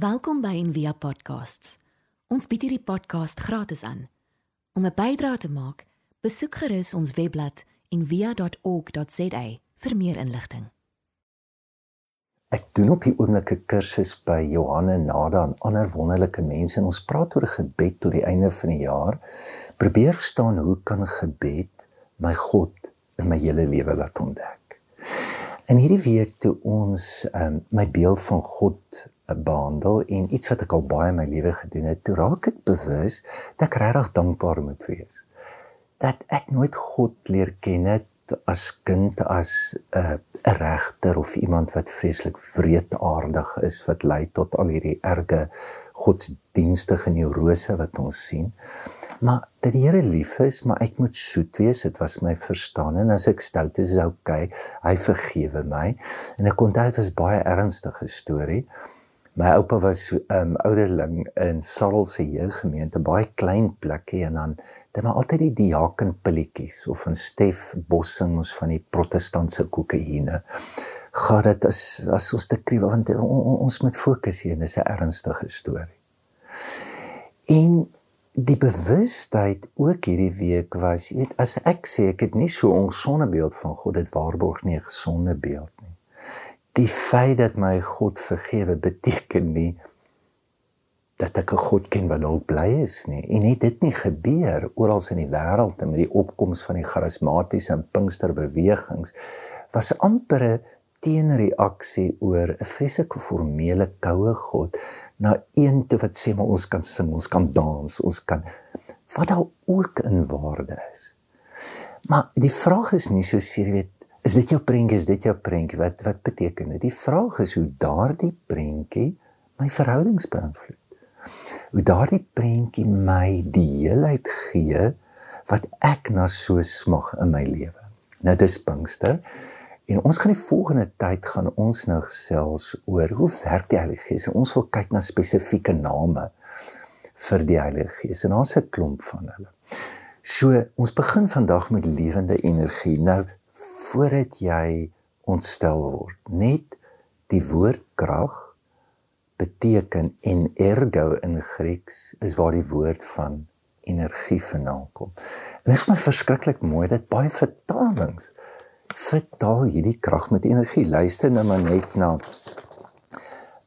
Welkom by Envia Podcasts. Ons bied hierdie podcast gratis aan. Om 'n bydrae te maak, besoek gerus ons webblad en via.org.za vir meer inligting. Ek doen op die oomblik 'n kursus by Johanne Nada en ander wonderlike mense en ons praat oor gebed tot die einde van die jaar. Probeer verstaan hoe kan gebed my God in my hele lewe laat ontdek. In hierdie week toe ons um, my beeld van God behandel en iets wat ek al baie in my lewe gedoen het, toe raak ek bewus dat ek regtig dankbaar moet wees dat ek nooit God leer ken het as kind as 'n uh, regter of iemand wat vreeslik wreedaardig is wat lei tot al hierdie erge godsdienstige neurose wat ons sien. Maar dat die Here lief is, maar ek moet soet wees, dit was my verstaan en as ek stout is, is okay. Hy vergewe my. En ek onthou dit was baie ernstige storie. My oupa was 'n um, ouderling in Sarel se jeuggemeente, baie klein plekkie en dan het hy altyd die diakenpilletjies of 'n Stef Bossing ons van die protestantse kokaine. Gaan dit as as ons te kry want on, on, ons moet fokus hier, dis 'n ernstige storie. En die bewustheid ook hierdie week was, jy weet, as ek sê ek het nie so 'n gesonde beeld van God, dit waarborg nie 'n gesonde beeld nie die feit dat my God vergewe beteken nie dat ek 'n God ken wat dalk bly is nie. En het dit nie gebeur oral in die wêreld met die opkoms van die charismatiese en Pinksterbewegings was amper 'n teenreaksie oor 'n vreeslike formele koue God na een toe wat sê maar ons kan sing, ons kan dans, ons kan wat daar ook in waarde is. Maar die vraag is nie so seer weet Is dit jou prentjie? Is dit jou prentjie? Wat wat beteken dit? Die vraag is hoe daardie prentjie my verhoudings beïnvloed. Hoe daardie prentjie my die heelheid gee wat ek na so smag in my lewe. Nou dis Pinkster. En ons gaan die volgende tyd gaan ons nou gesels oor hoe werk die Heilige Gees. Ons wil kyk na spesifieke name vir die Heilige Gees en het 'n klomp van hulle. So, ons begin vandag met lewende energie. Nou voordat jy ontstel word. Net die woord krag beteken en ergo in Grieks is waar die woord van energie vandaan kom. En dit is my verskriklik mooi dat baie vertalings vertaal hierdie krag met energie. Luister nou maar net na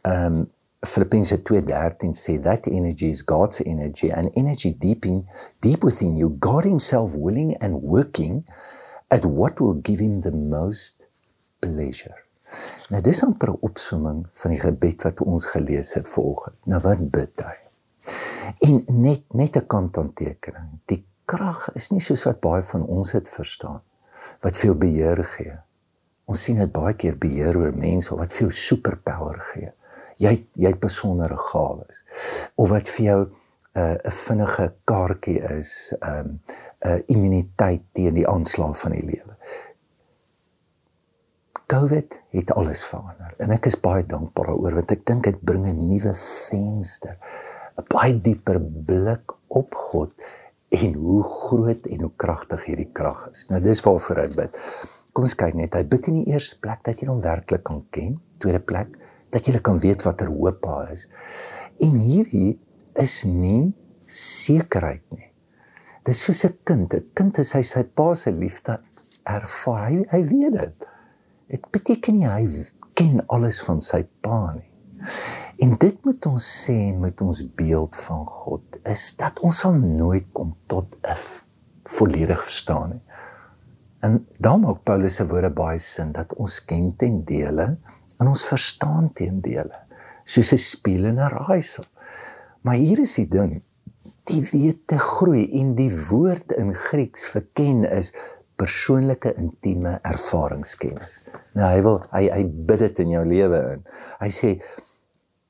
ehm um, Filippense 2:13 sê that energy is God's energy and energy deep in deep within you God himself willing and working at what will give him the most pleasure. Nou dis amper 'n opsomming van die gebed wat ons gelees het vanoggend. Nou wat bid hy? En net net 'n kantonteken. Die krag is nie soos wat baie van ons dit verstaan wat veel beheer gee. Ons sien dit baie keer beheer oor mense wat veel superpower gee. Jy jy het besondere gawes of wat vir jou uh, 'n vinnige kaartjie is, 'n um, uh, immuniteit teen die aanslag van die lewe. COVID het alles verander en ek is baie dankbaar daaroor want ek dink dit bring 'n nuwe venster, 'n baie dieper blik op God en hoe groot en hoe kragtig hierdie krag is. Nou dis waarvoor hy bid. Kom ons kyk net. Hy bid in die eerste plek dat jy hom werklik kan ken. Tweede plek dat jy kan weet watter hoop daar is. En hierdie is nie sekerheid nie. Dis soos 'n kind. 'n Kind is hy sy pa se liefde ervaar. Hy, hy weet dit. Dit beteken nie hy ken alles van sy pa nie. En dit moet ons sê met ons beeld van God is dat ons sal nooit kom tot 'n volledig verstaan nie. En dan maak Paulus se woorde baie sin dat ons ken ten dele en ons verstaan ten dele soos 'n spieël en 'n raaisel. Maar hier is die ding. Die wete groei en die woord in Grieks vir ken is persoonlike intieme ervaringskennis. Nou hy wil hy hy bid dit in jou lewe in. Hy sê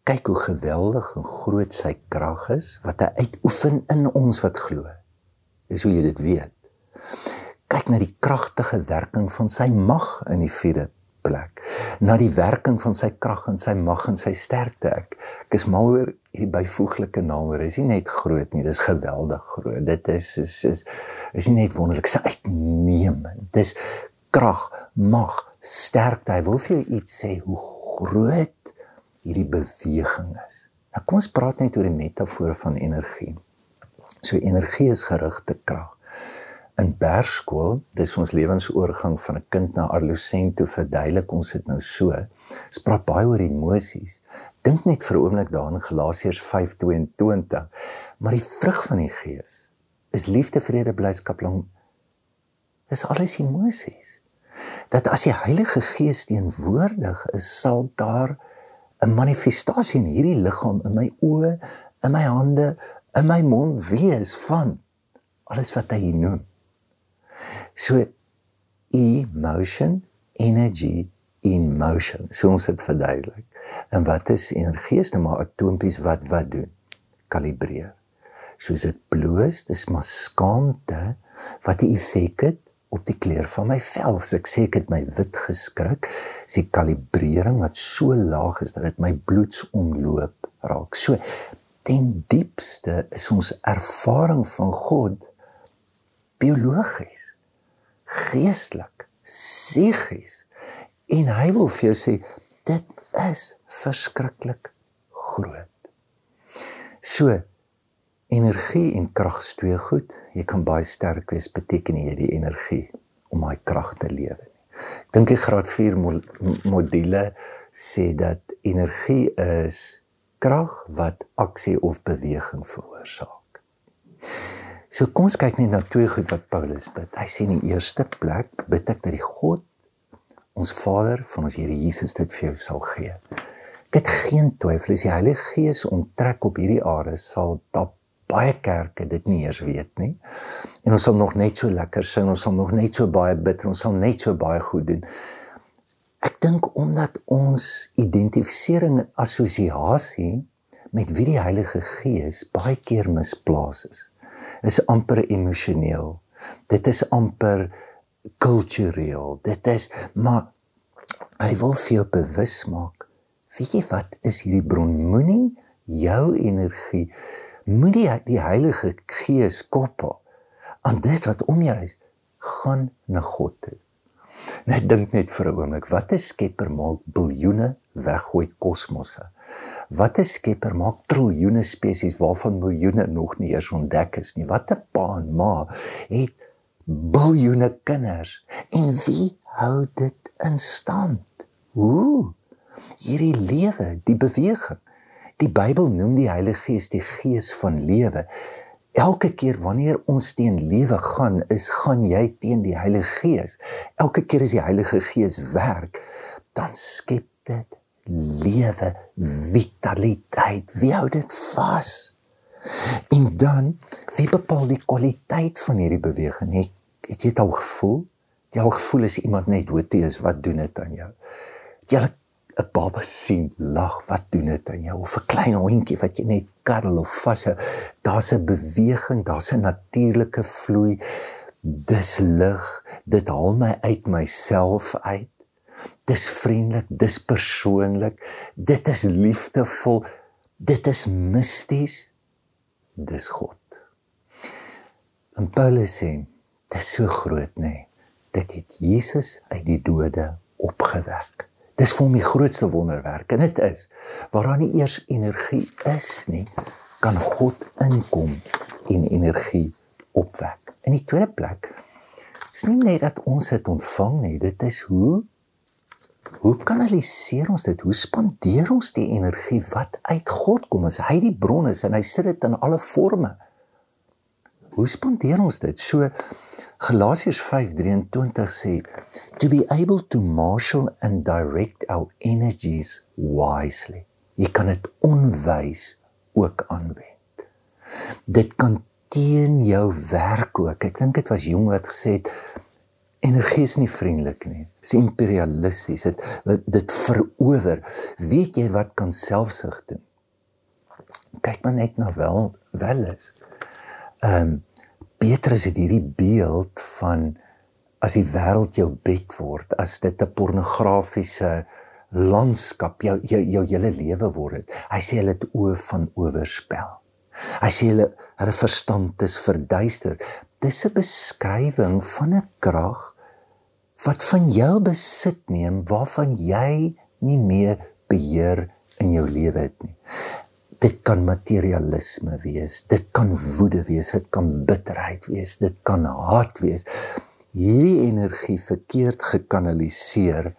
kyk hoe geweldig en groot sy krag is wat hy uitoefen in ons wat glo. Dis hoe jy dit weet. Kyk na die kragtige werking van sy mag in die vierde plek. Na die werking van sy krag en sy mag en sy sterkte. Ek, ek is mal oor hierdie byvoeglike name is nie net groot nie, dis geweldig groot. Dit is is is is nie net wonderlik, dis uitnemend. Dis krag, mag, sterkte. Hy wil vir jou iets sê hoe groot hierdie beweging is. Nou kom ons praat net oor die metafoor van energie. So energie is gerigte krag. In Bergskool, dis ons lewensoorgang van 'n kind na adolescent toe verduidelik ons dit nou so. Ons praat baie oor emosies. Dink net vir 'n oomblik daaraan Galasiërs 5:22. Maar die vrug van die Gees is liefde, vrede, blydskap, lang. Dis alles emosies. Dat as die Heilige Gees teenwoordig is, sal daar 'n manifestasie in hierdie liggaam in my oë, in my hande, in my mond wees van alles wat hy noem. So emotion, energy in motion. So ons het verduidelik. En wat is energie? Dis nou maar atoompies wat wat doen? Kalibreer. Soos dit bloos, dis maar skaamte wat die effek het op die kleur van my vel. As ek sê ek het my wit geskrik, is die kalibrering wat so laag is dat dit my bloedsomloop raak. So ten diepste is ons ervaring van God biologies, geestelik, psigies. En hy wil vir jou sê dit is verskriklik groot. So energie en krag is twee goed. Jy kan baie sterk wees beteken jy die energie om daai krag te lewe. Ek dink die graad 4 module sê dat energie is krag wat aksie of beweging veroorsaak. So kom ons kyk net na twee goed wat Paulus bid. Hy sê in die eerste plek bid ek dat die God ons Vader van ons Here Jesus dit vir jou sal gee. Het geen twyfel as die Heilige Gees onttrek op hierdie aarde sal daar baie kerke dit nie eers weet nie. En ons sal nog net so lekker sing, ons sal nog net so baie bid, ons sal net so baie goed doen. Ek dink omdat ons identifisering en assosiasie met wie die Heilige Gees baie keer misplaas is. Is amper emosioneel. Dit is amper kultureel. Dit is maar hy wil vir jou bewus maak. Weet jy wat is hierdie bron? Moenie jou energie moenie die Heilige Gees koppel aan dit wat om jou is. Gaan na God toe. Net dink net vir 'n oomblik, wat 'n skepper maak biljoene weggooi kosmosse? Wat 'n skepper maak triljoene spesies waarvan miljoene nog nie eers ontdek is nie? Wat 'n pa en ma het biljoene kinders en wie hou dit in stand? Hoe? Hierdie lewe, die beweging. Die Bybel noem die Heilige Gees die gees van lewe. Elke keer wanneer ons teen lewe gaan, is gaan jy teen die Heilige Gees. Elke keer as die Heilige Gees werk, dan skep dit lewe, vitaliteit. Wie hou dit vas? En dan, wie bepaal die kwaliteit van hierdie beweging? Het, het jy dit al gevoel? Jy al gevoel as iemand net dood is, wat doen dit aan jou? Jy 'n baba sien lag, wat doen dit aan jou? Of 'n klein hondjie wat jy net karrel of vashou. Daar's 'n beweging, daar's 'n natuurlike vloei. Dis lig. Dit haal my uit myself uit. Dis vriendelik, dis persoonlik. Dit is liefdevol. Dit is misties. Dis God. En Paulus sê, dit is so groot, nê. Nee. Dit het Jesus uit die dode opgewek. Dis vir die grootste wonderwerk en dit is waaraan nie eers energie is nie, kan God inkom en energie opwek. In die tweede plek is nie net dat ons dit ontvang nie, dit is hoe hoe kanaliseer ons dit? Hoe spandeer ons die energie wat uit God kom? As hy die bron is en hy sit dit in alle forme. Hoe spandeer ons dit? So Galasiërs 5:23 sê to be able to marshal and direct our energies wisely. Jy kan dit onwys ook aanwend. Dit kan teen jou werk ook. Ek dink dit was jong wat gesê het energie is nie vriendelik nie. Dit is imperialisties. Dit dit verower. Weet jy wat kan selfsug doen? Kyk maar net na wel wel is. Ehm um, Petrus het hierdie beeld van as die wêreld jou bed word, as dit 'n pornografiese landskap jou jou jou hele lewe word. Hy sê hulle het oë van oorspel. Hy sê hulle hulle verstand is verduister. Dis 'n beskrywing van 'n krag wat van jou besit neem waarvan jy nie meer beheer in jou lewe het nie. Dit kan materialisme wees, dit kan woede wees, dit kan bitterheid wees, dit kan haat wees. Hierdie energie verkeerd gekanaliseer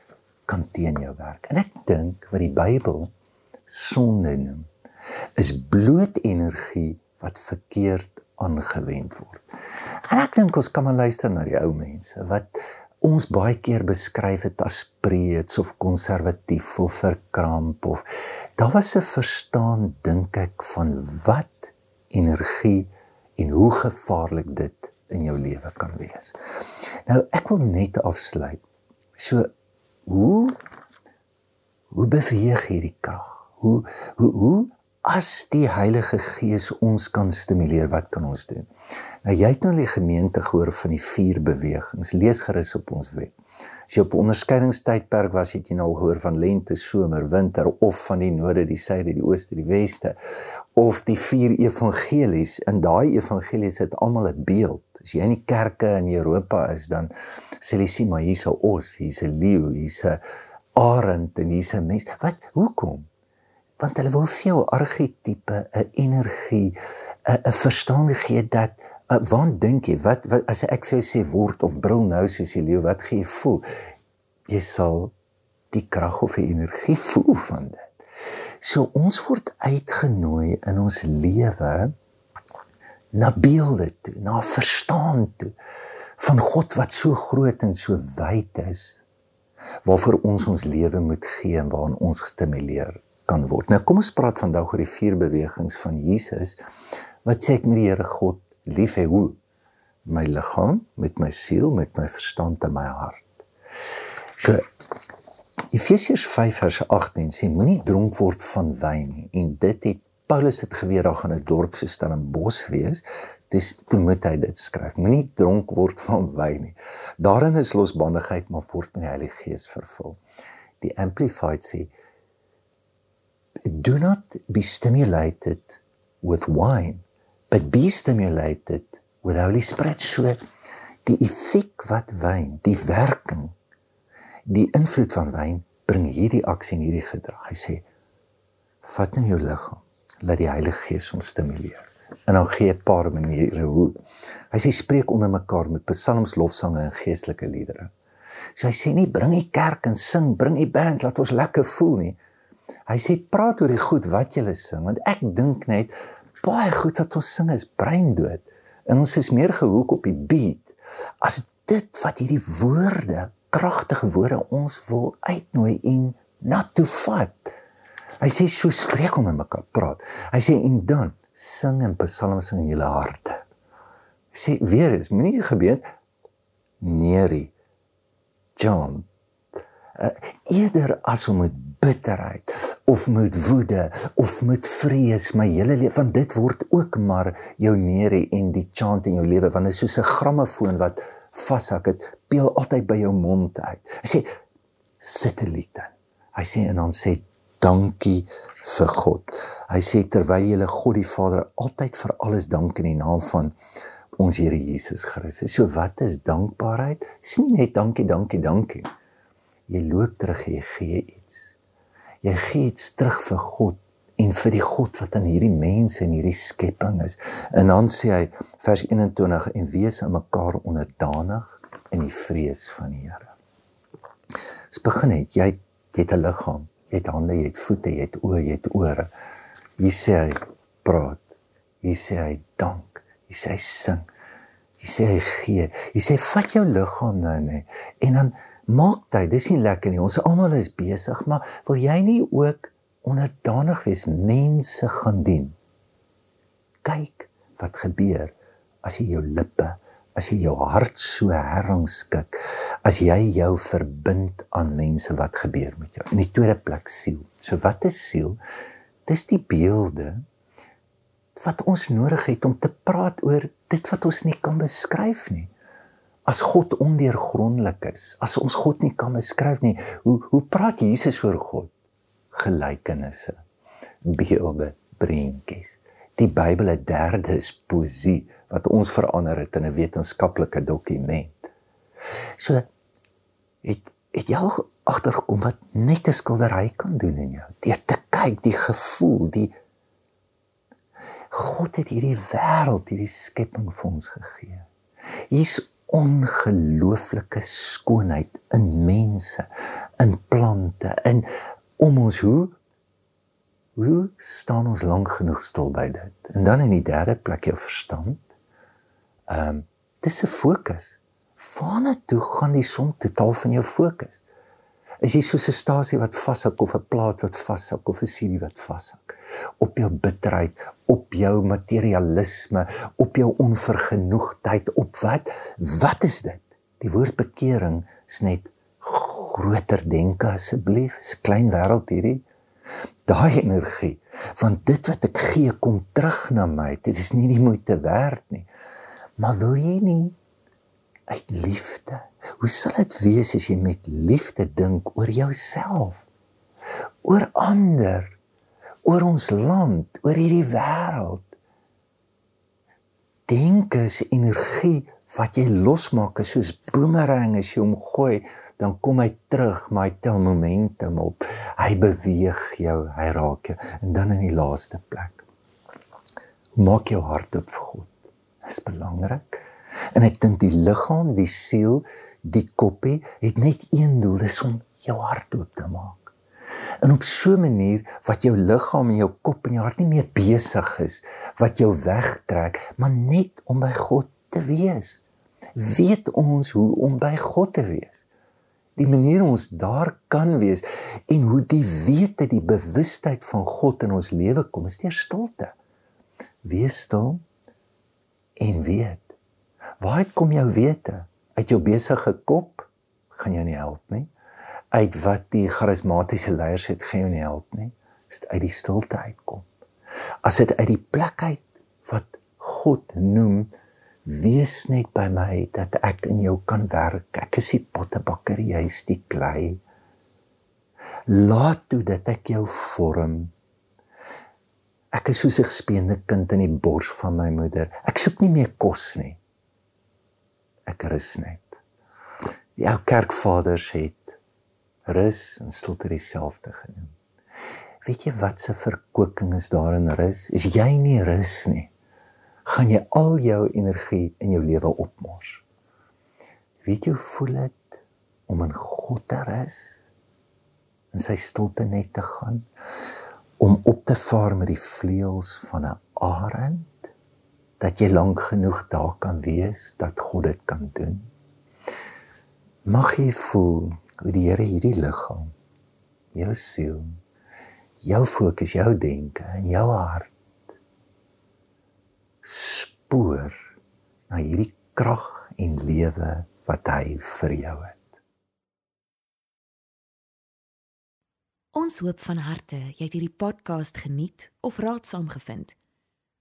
kan teen jou werk. En ek dink wat die Bybel sonde noem, is bloot energie wat verkeerd aangewend word. En ek dink ons kan maar luister na die ou mense wat ons baie keer beskryf het as preets of konservatief of verkramp of daar was 'n verstaan dink ek van wat energie en hoe gevaarlik dit in jou lewe kan wees. Nou ek wil net afsluit. So hoe hoe beweeg hierdie krag? Hoe hoe hoe as die Heilige Gees ons kan stimuleer, wat kan ons doen? Nou jy het nou die gemeente gehoor van die vier bewegings. Lees gerus op ons web. As jy op onderskeidingstydperk was, het jy nou al gehoor van lente, somer, winter of van die noorde, die suide, die ooste, die weste of die vier evangelies. In daai evangelies het almal 'n beeld. As jy in die kerke in Europa is, dan sê jy sien maar hier's 'n os, hier's 'n leeu, hier's 'n arend en hier's 'n mens. Wat? Hoekom? Want hulle wil vir jou argetipe, 'n energie, 'n 'n verstaan gee dat uh, wat dink jy? Wat, wat as ek vir jou sê word of brul nou soos jy leeu, wat gee jy voel? Jy sal die krag of die energie voel van dit. So ons word uitgenooi in ons lewe na beelde toe, na verstaan toe van God wat so groot en so wyd is waarvoor ons ons lewe moet gee en waarin ons gestimuleer kan word. Nou kom ons praat vandag oor die vier bewegings van Jesus wat sê ek met die Here God lief hê hoe my liggaam, met my siel, met my verstand en my hart. So Efesiërs 5 vers 18 sê moenie dronk word van wyn nie en dit het Paulus het geweet daar gaan 'n dorp so stel in bos wees. Dis toe moet hy dit skryf. Moenie dronk word van wyn nie. Daarin is losbandigheid maar word met die Heilige Gees vervul. Die amplified sê do not be stimulated with wine but be stimulated with holy spirit. So die effek wat wyn die werking die invloed van wyn bring hierdie aksie en hierdie gedrag. Hy sê vat nou jou liggaam laat die heilige gees hom stimuleer. En dan gee 'n paar maniere hoe. Hy sê spreek onder mekaar met psalms lofsange en geestelike liedere. So hy sê nie bring die kerk en sing bring die band laat ons lekker voel nie Hy sê praat oor die goed wat jy sing want ek dink net baie goed wat ons sing is breindood en ons is meer gehoek op die beat as dit wat hierdie woorde kragtige woorde ons wil uitnooi en na toe vat. Hy sê so spreek om met mekaar praat. Hy sê en dan sing en psalms in julle harte. Hy sê weer is moenie gebeur neerie John uh, eerder as om met bitterheid of met woede of met vrees my hele lewe want dit word ook maar jou neerie en die chant in jou lewe want dit is soos 'n grammofoon wat vashak dit peel altyd by jou mond uit. Hy sê sit 'n lied in hy sê en dan sê dankie vir God. Hy sê terwyl jy God die Vader altyd vir alles dank in die naam van ons Here Jesus Christus. So wat is dankbaarheid? Is nie net dankie dankie dankie. Jy loop terug jy gee iets jy gee iets terug vir God en vir die God wat aan hierdie mense en hierdie skepping is. En dan sê hy vers 21 en wees aan mekaar onderdanig in die vrees van die Here. Dit begin het jy jy het 'n liggaam, jy het hande, jy het voete, jy het oë, jy het ore. Hier sê hy praat. Hier sê hy dank. Hier sê hy sing. Hier sê hy gee. Hier sê vat jou liggaam nou nê en dan maak tyd. Dis nie lekker nie. Ons almal is besig, maar wil jy nie ook onderdanig wees, mense gaan dien? Kyk wat gebeur as jy jou lippe, as jy jou hart so herrangskik, as jy jou verbind aan mense wat gebeur met jou. In die tweede plek siel. So wat is siel? Dis die beelde wat ons nodig het om te praat oor dit wat ons nie kan beskryf nie as God ondeurgrondelik is, as ons God nie kan beskryf nie, hoe hoe praat Jesus oor God? Gelykenisse, beelde, prentjies. Die Bybel het derde is poesie wat ons verander het in 'n wetenskaplike dokument. So het het jy al agtergekom wat net 'n skildery kan doen in jou? Deur te kyk, die gevoel, die God het hierdie wêreld, hierdie skepping vir ons gegee. Hier's ongelooflike skoonheid in mense, in plante, in om ons hoe hoe staan ons lank genoeg stil by dit? En dan in die derde plek jou verstand. Ehm um, dis 'n fokus. Waarna toe gaan die som totaal van jou fokus? Is jy soos 'n stasie wat vashak of 'n plaat wat vashak of 'n CD wat vashak? Op jou bitterheid, op jou materialisme, op jou onvergenoegdheid, op wat? Wat is dit? Die woord bekering is net groter denke asseblief. Dis 'n klein wêreld hierdie. Daai energie, want dit wat ek gee kom terug na my. Dit is nie die moeite werd nie. Maar wil jy nie uit liefde. Hoe sal dit wees as jy met liefde dink oor jouself? Oor ander, oor ons land, oor hierdie wêreld. Dink is energie wat jy losmaak is soos boomerang as jy hom gooi, dan kom hy terug, maar hy tel momentum op. Hy beweeg jou, hy raak jou en dan in die laaste plek. Maak jou hart oop vir God. Dit is belangrik. En ek dink die liggaam, die siel, die koppie het net een doel, dis om jou hart oop te maak. En op so 'n manier wat jou liggaam en jou kop en jou hart nie meer besig is wat jou wegtrek, maar net om by God te wees. Weet ons hoe om by God te wees? Die manier ons daar kan wees en hoe die wete, die bewustheid van God in ons lewe kom, is deur stilte. Wees stil en weet Waar kom jou wete? Uit jou besige kop gaan jou nie help nie. Uit wat die charismatiese leiers het gaan jou nie help nie. Dit uit die stilte uitkom. As dit uit die plek uit wat God noem, wees net by my dat ek in jou kan werk. Ek is die pottebakker, jy is die klei. Laat toe dat ek jou vorm. Ek is soos 'n gespeende kind in die bors van my moeder. Ek soek nie meer kos nie ek rus net. Die ou kerkvaders het rus en stilte dieselfde genoem. Weet jy wat se verkoeking is daar in rus? Is jy nie rus nie, gaan jy al jou energie in jou lewe opmors. Weet jy hoe voel dit om in God te rus? In sy stilte net te gaan om op te vaar met die vleuels van 'n arend? Dat jy lank genoeg daar kan wees dat God dit kan doen. Mag jy voel hoe die Here hierdie liggaam, jou siel, jou fokus, jou denke en jou hart spoor na hierdie krag en lewe wat hy vir jou het. Ons hoop van harte jy het hierdie podcast geniet of raadsaam gevind.